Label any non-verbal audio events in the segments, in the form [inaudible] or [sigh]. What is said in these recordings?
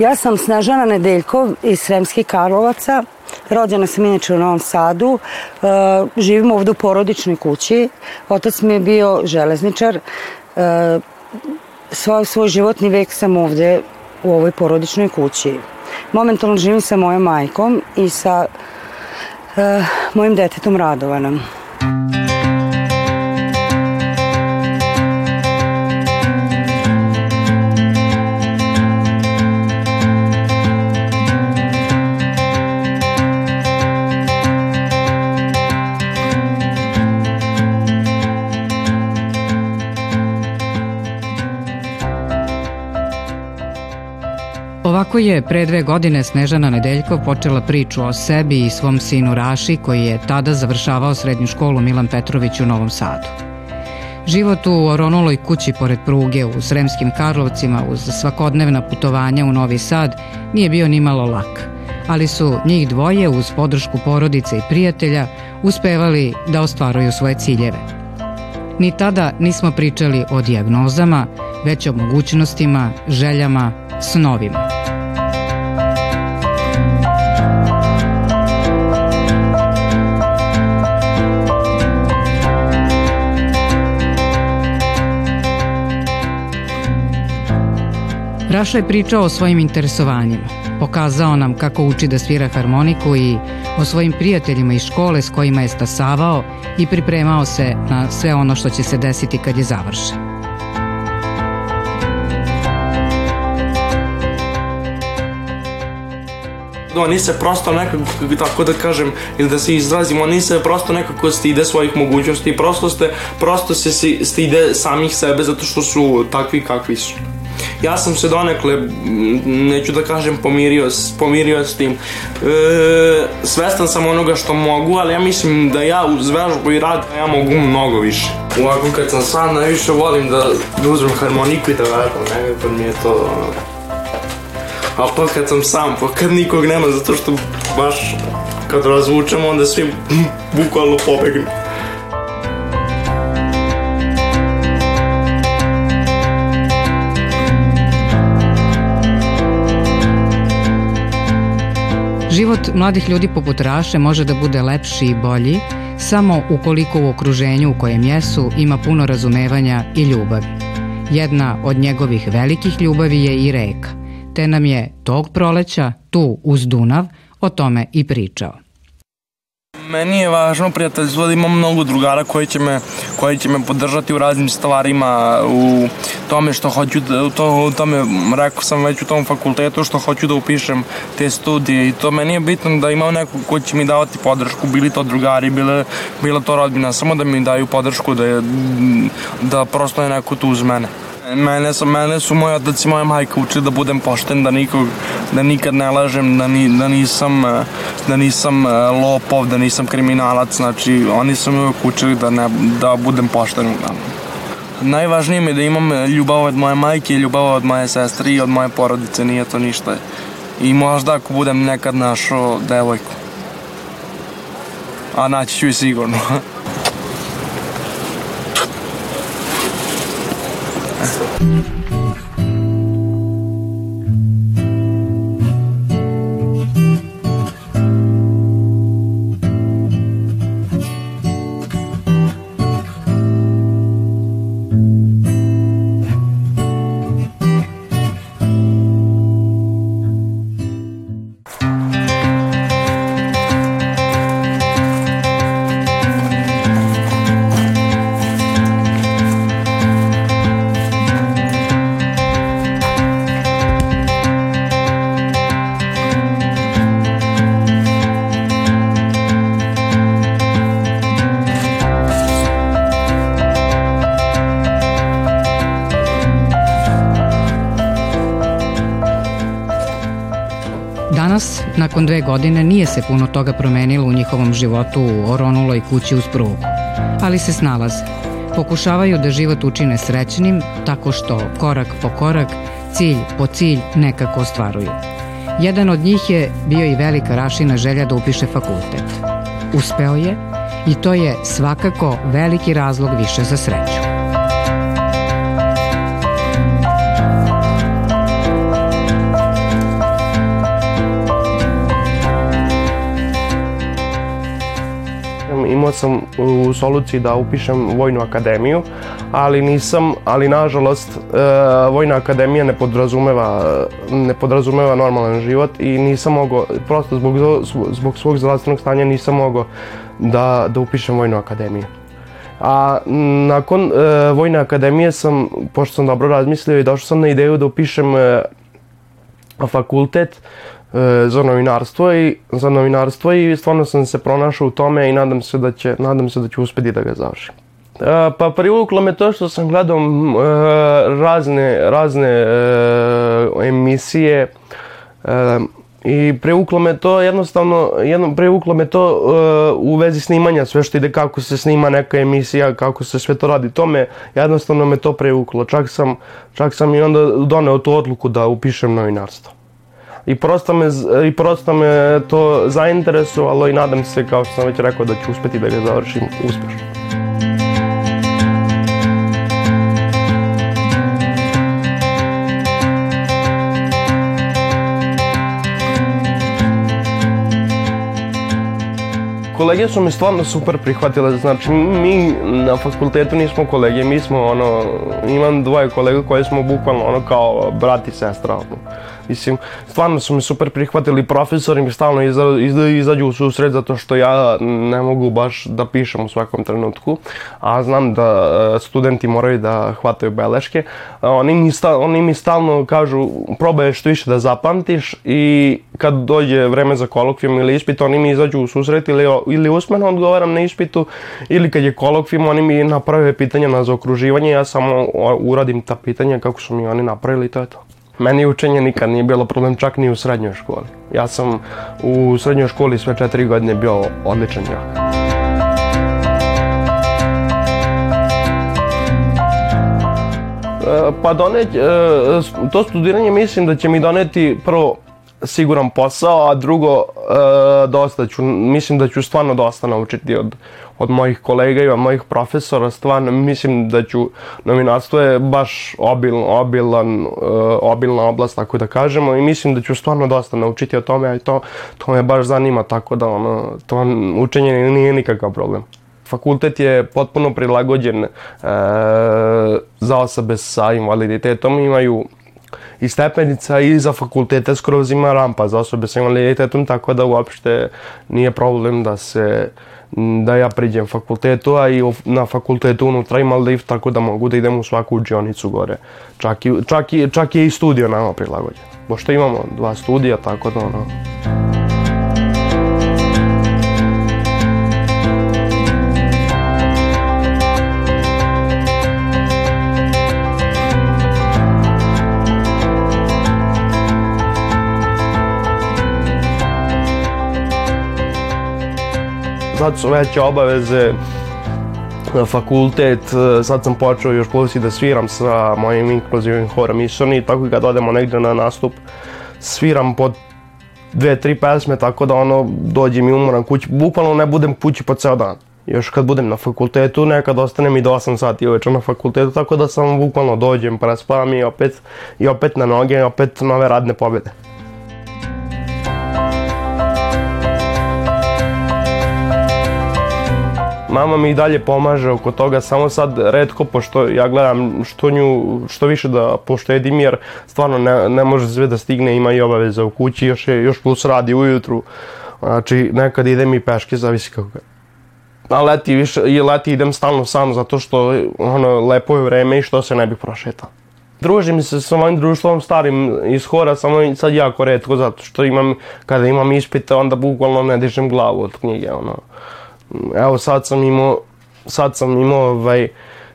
Ja sam Snežana Nedeljkov iz Sremskih Karlovaca. Rođena sam inače u Novom Sadu. E, živim ovde u porodičnoj kući. Otac mi je bio železničar. E, svoj, svoj životni vek sam ovde u ovoj porodičnoj kući. Momentalno živim sa mojom majkom i sa e, mojim detetom Radovanom. Tako je pre dve godine Snežana Nedeljkov počela priču o sebi i svom sinu Raši koji je tada završavao srednju školu Milan Petrović u Novom Sadu. Život u oronuloj kući pored pruge u Sremskim Karlovcima uz svakodnevna putovanja u Novi Sad nije bio ni malo lak, ali su njih dvoje uz podršku porodice i prijatelja uspevali da ostvaruju svoje ciljeve. Ni tada nismo pričali o dijagnozama, već o mogućnostima, željama, snovima. Raša je pričao o svojim interesovanjima. Pokazao nam kako uči da svira harmoniku i o svojim prijateljima iz škole s kojima je stasavao i pripremao se na sve ono što će se desiti kad je završen. Oni se prosto nekako, tako da kažem, ili da se izrazimo, oni se prosto nekako stide svojih mogućnosti, prosto ste, prosto se stide samih sebe zato što su takvi kakvi su ja sam se donekle, neću da kažem pomirio, pomirio s tim. E, svestan sam onoga što mogu, ali ja mislim da ja uz vežbu i rad ja mogu mnogo više. Ovako kad sam sam najviše volim da, da uzmem harmoniku i da vežbam, nekako mi je to A to kad sam sam, pa kad nikog nema, zato što baš kad razvučemo onda svi [laughs] bukvalno pobegnu. Život mladih ljudi poput Raše može da bude lepši i bolji samo ukoliko u okruženju u kojem jesu ima puno razumevanja i ljubavi. Jedna od njegovih velikih ljubavi je i reka, te nam je tog proleća tu uz Dunav o tome i pričao. Meni je važno prijateljstvo da imam mnogo drugara koji će me, koji će me podržati u raznim stvarima, u tome što hoću, da, to, u tome, rekao sam već u tom fakultetu što hoću da upišem te studije i to meni je bitno da imam neko ko će mi davati podršku, bili to drugari, bile, bila to rodbina, samo da mi daju podršku, da, je, da prosto je neko tu uz mene. Mene su, mene su moj otac i moja majka učili da budem pošten, da nikog, da nikad ne lažem, da, ni, da nisam, da nisam e, lopov, da nisam kriminalac, znači oni su mi uvijek učili da, ne, da budem pošten uglavnom. Najvažnije mi je da imam ljubav od moje majke, ljubav od moje sestre i od moje porodice, nije to ništa. I možda ako budem nekad našao devojku. A naći ću i sigurno. [laughs] Thanks. Nakon dve godine nije se puno toga promenilo u njihovom životu u oronuloj kući uz prugu, ali se snalaze. Pokušavaju da život učine srećnim tako što korak po korak, cilj po cilj nekako ostvaruju. Jedan od njih je bio i velika Rašina želja da upiše fakultet. Uspeo je i to je svakako veliki razlog više za sreću. Imao sam u soluciji da upišem Vojnu akademiju, ali nisam, ali nažalost e, Vojna akademija ne podrazumeva, ne podrazumeva normalan život i nisam mogao, prosto zbog, zbog svog zdravstvenog stanja nisam mogao da, da upišem Vojnu akademiju. A nakon e, Vojne akademije sam, pošto sam dobro razmislio i došao sam na ideju da upišem e, fakultet za novinarstvo i za novinarstvo i stvarno sam se pronašao u tome i nadam se da će nadam se da ću uspeti da ga završim. E, pa privuklo me to što sam gledao e, razne razne e, emisije e, I privuklo me to jednostavno, jedno, privuklo me to uh, u vezi snimanja, sve što ide kako se snima neka emisija, kako se sve to radi. To me, jednostavno me to privuklo. Čak sam, čak sam i onda doneo tu odluku da upišem novinarstvo. I prosto me, i prosto me to zainteresovalo i nadam se, kao što sam već rekao, da ću uspeti da ga završim uspešno. kolege su mi stvarno super prihvatile, znači mi na fakultetu nismo kolege, mi smo ono, imam dvoje kolega koje smo bukvalno ono kao brat i sestra. Mislim, stvarno su mi super prihvatili, profesori mi stalno iza, iza, izađu u susret zato što ja ne mogu baš da pišem u svakom trenutku, a znam da e, studenti moraju da hvataju beleške. Oni mi, sta, oni mi stalno kažu probaj što više da zapamtiš i kad dođe vreme za kolokvijum ili ispit, oni mi izađu u susret ili, ili usmeno odgovaram na ispitu ili kad je kolokvijum, oni mi naprave pitanja na zaokruživanje, ja samo uradim ta pitanja kako su mi oni napravili i to je to. Meni učenje nikad nije bilo problem, čak ni u srednjoj školi. Ja sam u srednjoj školi sve četiri godine bio odličan đak. E, pa doneti, e, to studiranje mislim da će mi doneti prvo siguran posao, a drugo e, dosta ću, mislim da ću stvarno dosta naučiti od, od mojih kolega i od mojih profesora, stvarno mislim da ću, novinarstvo je baš obil, obilan, uh, obilna oblast, tako da kažemo, i mislim da ću stvarno dosta naučiti o tome, a to, to me baš zanima, tako da ono, to učenje nije nikakav problem. Fakultet je potpuno prilagođen e, za osobe sa invaliditetom, imaju i stepenica i za fakultete skroz ima rampa za osobe sa invaliditetom, tako da uopšte nije problem da se da ja priđem fakultetu, a i na fakultetu unutra ima lift, tako da mogu da idem u svaku učionicu gore. Čak, i, čak, i, čak i studio nama prilagođen. Pošto imamo dva studija, tako da ono... sad su veće obaveze na fakultet, sad sam počeo još plus da sviram sa mojim inkluzivnim horom Isoni, tako i kad odemo negde na nastup, sviram po dve, tri pesme, tako da ono, dođem i umoran kući, bukvalno ne budem kući po ceo dan. Još kad budem na fakultetu, nekad ostanem i do 8 sati uveče na fakultetu, tako da sam bukvalno dođem, prespavam i opet, i opet na noge, i opet nove radne pobjede. Mama mi i dalje pomaže oko toga, samo sad redko, pošto ja gledam što nju, što više da poštedim, jer stvarno ne, ne može sve da stigne, ima i obaveza u kući, još, je, još plus radi ujutru, znači nekad idem i peške, zavisi kako je. A leti, više, i leti idem stalno sam, zato što ono, lepo je vreme i što se ne bi prošetao. Družim se sa mojim društvom starim iz hora, samo sad jako redko, zato što imam, kada imam ispite, onda bukvalno ne dižem glavu od knjige, ono evo sad sam imao, sad sam imao ovaj,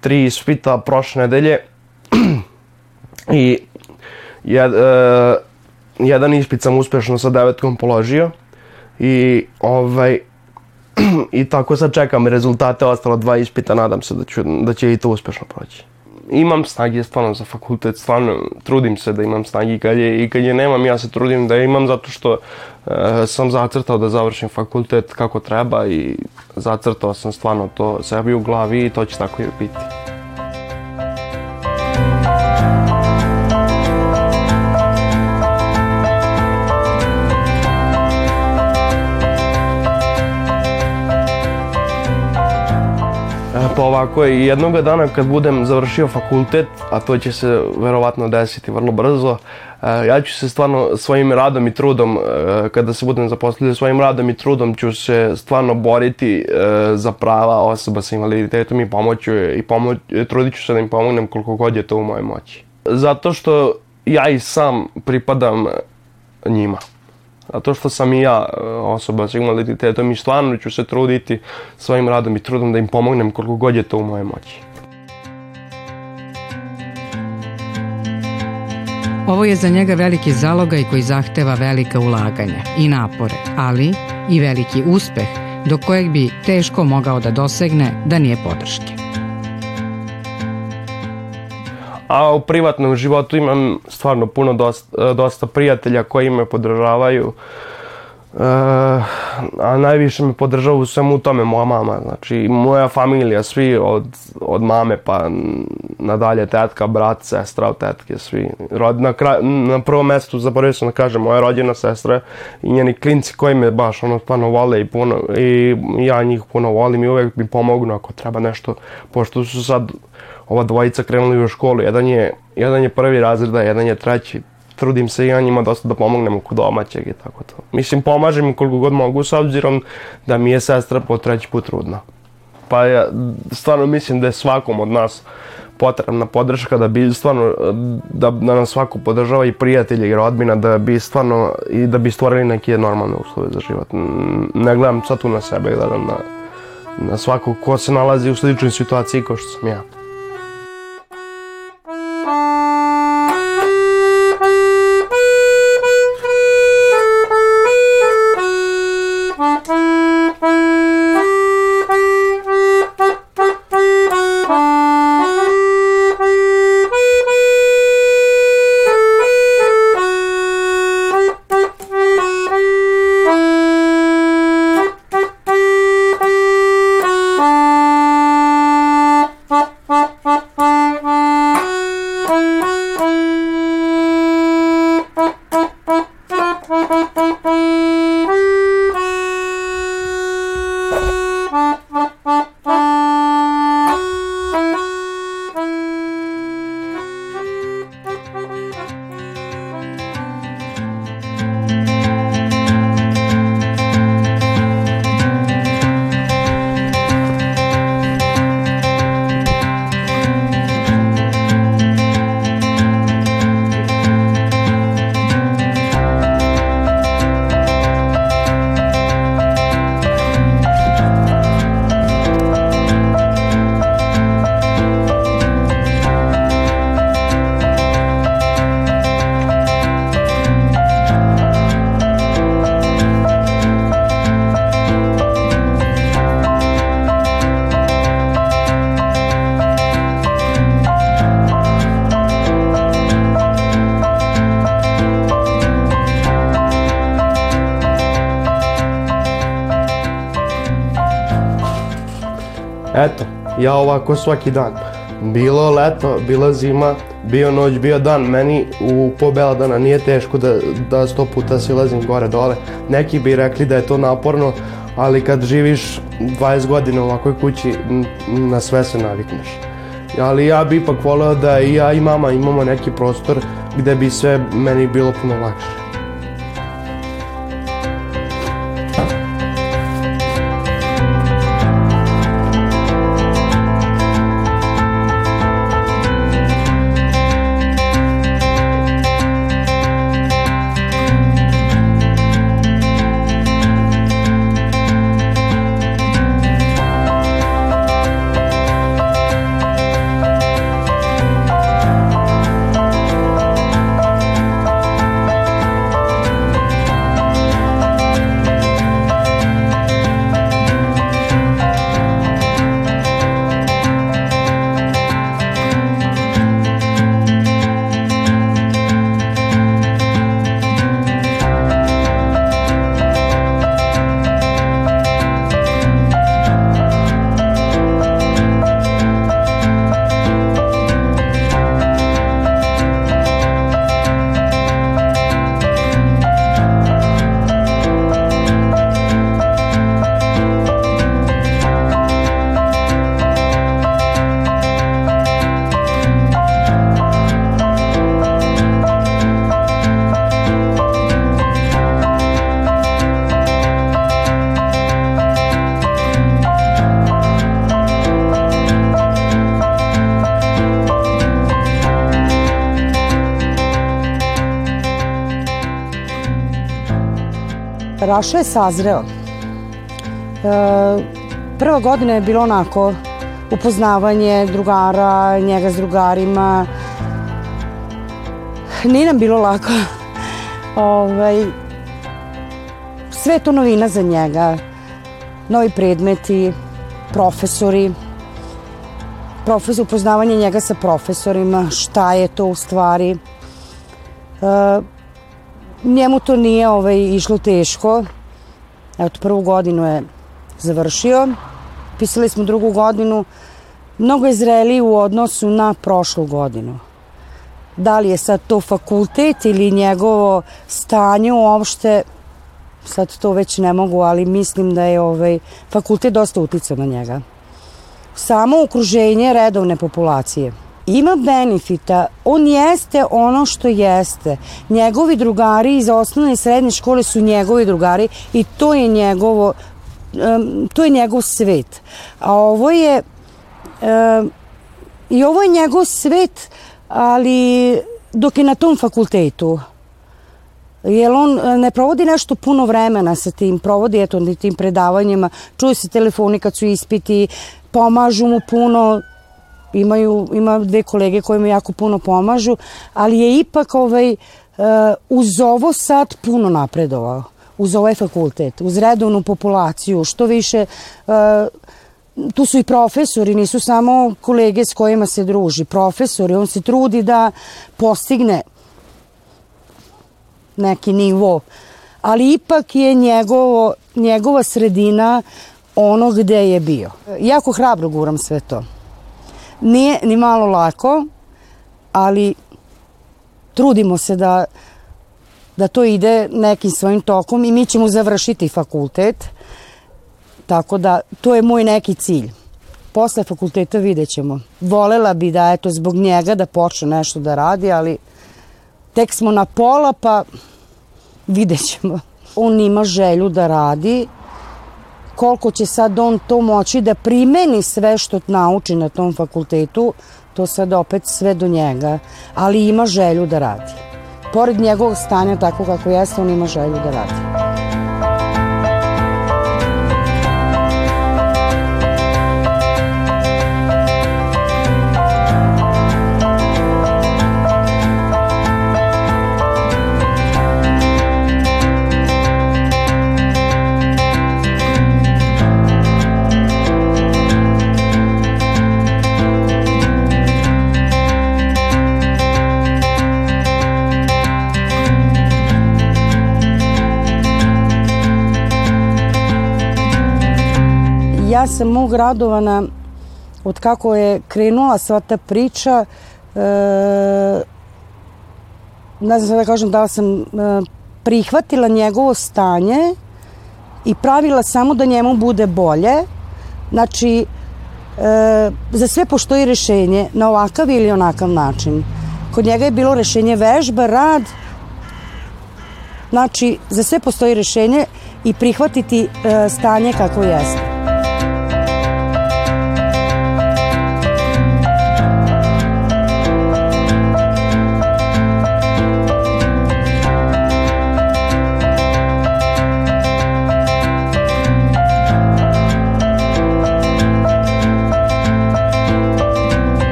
tri ispita prošle nedelje. [clears throat] I jed, uh, jedan ispit sam uspešno sa devetkom položio. I ovaj [clears throat] i tako sad čekam rezultate ostalo dva ispita nadam se da ću da će i to uspešno proći imam snage stvarno za fakultet, stvarno trudim se da imam snage i kad je, i kad je nemam ja se trudim da je imam zato što e, sam zacrtao da završim fakultet kako treba i zacrtao sam stvarno to sebi u glavi i to će tako i biti. Ovako, jednog dana kad budem završio fakultet, a to će se verovatno desiti vrlo brzo, e, ja ću se stvarno svojim radom i trudom, e, kada se budem zaposlio svojim radom i trudom ću se stvarno boriti e, za prava osoba sa invaliditetom i pomoću i pomoć, trudit ću se da im pomognem koliko god je to u mojoj moći. Zato što ja i sam pripadam njima. Zato što sam i ja e, osoba sa invaliditetom i stvarno ću se truditi svojim radom i trudom da im pomognem koliko god je to u moje moći. Ovo je za njega veliki zalogaj koji zahteva velika ulaganja i napore, ali i veliki uspeh do kojeg bi teško mogao da dosegne da nije podrške. A u privatnom životu imam stvarno puno dosta, dosta prijatelja koji me podržavaju. E, a najviše me podržava u svemu tome moja mama, znači moja familija, svi od, od mame pa nadalje, tetka, brat, sestra tetke, svi. Rod, na, kraj, na prvom mestu zaboravio sam da kažem, moja rođena sestra i njeni klinci koji me baš ono stvarno vole i puno, i ja njih puno volim i uvek mi pomognu ako treba nešto, pošto su sad ova dvojica krenuli u školu, jedan je, jedan je prvi razred, a jedan je treći. Trudim se i ja njima dosta da pomognem oko domaćeg i tako to. Mislim, pomažem koliko god mogu, s obzirom da mi je sestra po treći put trudna. Pa ja stvarno mislim da je svakom od nas potrebna podrška da bi stvarno da, da nas svako podržava i prijatelji i rodbina da bi stvarno i da bi stvorili neke normalne uslove za život. Ne gledam sad tu na sebe, gledam na, na svakog ko se nalazi u sličnoj situaciji kao što sam ja. Ja ovako svaki dan. Bilo leto, bila zima, bio noć, bio dan. Meni u po bela dana nije teško da, da sto puta silazim gore dole. Neki bi rekli da je to naporno, ali kad živiš 20 godina u ovakvoj kući, na sve se navikneš. Ali ja bi ipak voleo da i ja i mama imamo neki prostor gde bi sve meni bilo puno lakše. Raša je sazreo. E, prva godina je bilo onako upoznavanje drugara, njega s drugarima. Nije nam bilo lako. ovaj, sve je to novina za njega. Novi predmeti, profesori, profesor, upoznavanje njega sa profesorima, šta je to u stvari. E, njemu to nije ovaj, išlo teško. Evo, prvu godinu je završio. Pisali smo drugu godinu. Mnogo je zreliji u odnosu na prošlu godinu. Da li je sad to fakultet ili njegovo stanje uopšte, sad to već ne mogu, ali mislim da je ovaj, fakultet dosta uticao na njega. Samo okruženje redovne populacije ima benefita, on jeste ono što jeste. Njegovi drugari iz osnovne i srednje škole su njegovi drugari i to je njegovo to je njegov svet. A ovo je i ovo je njegov svet, ali dok je na tom fakultetu jer on e, ne provodi nešto puno vremena sa tim, provodi eto tim predavanjima, čuje se telefoni kad su ispiti, pomažu mu puno, imaju, ima dve kolege koje mu jako puno pomažu, ali je ipak ovaj, uh, uz ovo sad puno napredovao, uz ovaj fakultet, uz redovnu populaciju, što više uh, tu su i profesori, nisu samo kolege s kojima se druži, profesori, on se trudi da postigne neki nivo, ali ipak je njegovo, njegova sredina ono gde je bio. Jako hrabro guram sve to. Nije ni malo lako, ali trudimo se da, da to ide nekim svojim tokom i mi ćemo završiti fakultet. Tako da, to je moj neki cilj. Posle fakulteta vidjet ćemo. Volela bi da, eto, zbog njega da počne nešto da radi, ali tek smo na pola, pa vidjet ćemo. On ima želju da radi, koliko će sad on to moći da primeni sve što nauči na tom fakultetu, to sad opet sve do njega, ali ima želju da radi. Pored njegovog stanja tako kako jeste, on ima želju da radi. Sam mog radovana od kako je krenula sva ta priča e, ne znam da kažem da sam e, prihvatila njegovo stanje i pravila samo da njemu bude bolje. Znači e, za sve postoji rešenje na ovakav ili onakav način. Kod njega je bilo rešenje vežba, rad. Znači za sve postoji rešenje i prihvatiti e, stanje kako jeste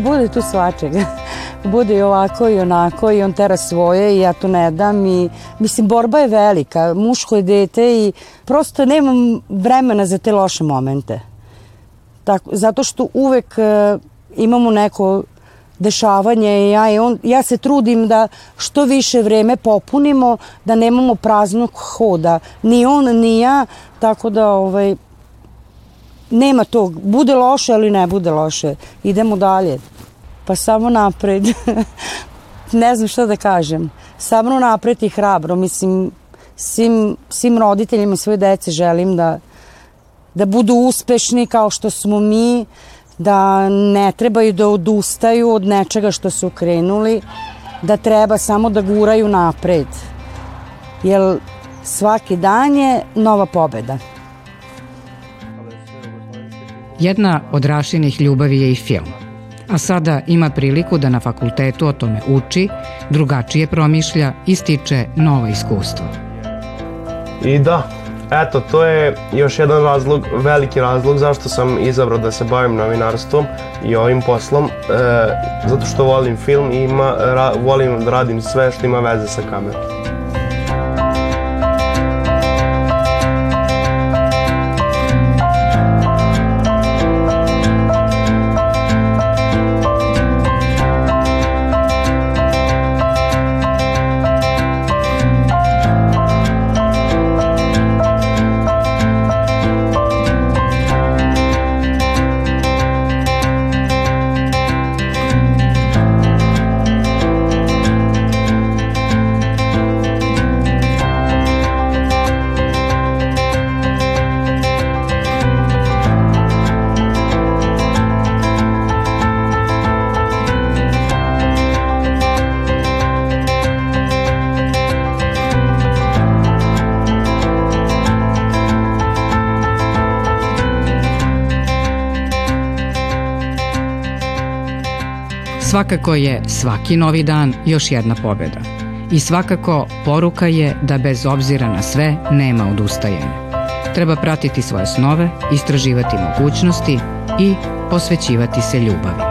Bude tu svačega. [laughs] Bude i ovako i onako i on tera svoje i ja to ne dam i mislim borba je velika, muško je dete i prosto nemam vremena za te loše momente. Tako, zato što uvek uh, imamo neko dešavanje i ja, i on, ja se trudim da što više vreme popunimo, da nemamo praznog hoda. Ni on, ni ja, tako da ovaj, nema tog, bude loše, ali ne bude loše. Idemo dalje. Pa samo napred. [laughs] ne znam šta da kažem. Samo napred i hrabro. Mislim, svim, svim roditeljima svoje dece želim da, da budu uspešni kao što smo mi, da ne trebaju da odustaju od nečega što su krenuli, da treba samo da guraju napred. Jer svaki dan je nova pobeda. Jedna od Rašinih ljubavi je i film. A sada ima priliku da na fakultetu o tome uči, drugačije promišlja i stiče nova iskustva. I da, eto, to je još jedan razlog, veliki razlog zašto sam izabrao da se bavim novinarstvom i ovim poslom, e, zato što volim film i ima, ra, volim da radim sve što ima veze sa kamerom. Svakako je svaki novi dan još jedna pobjeda. I svakako poruka je da bez obzira na sve nema odustajanja. Treba pratiti svoje snove, istraživati mogućnosti i posvećivati se ljubavi.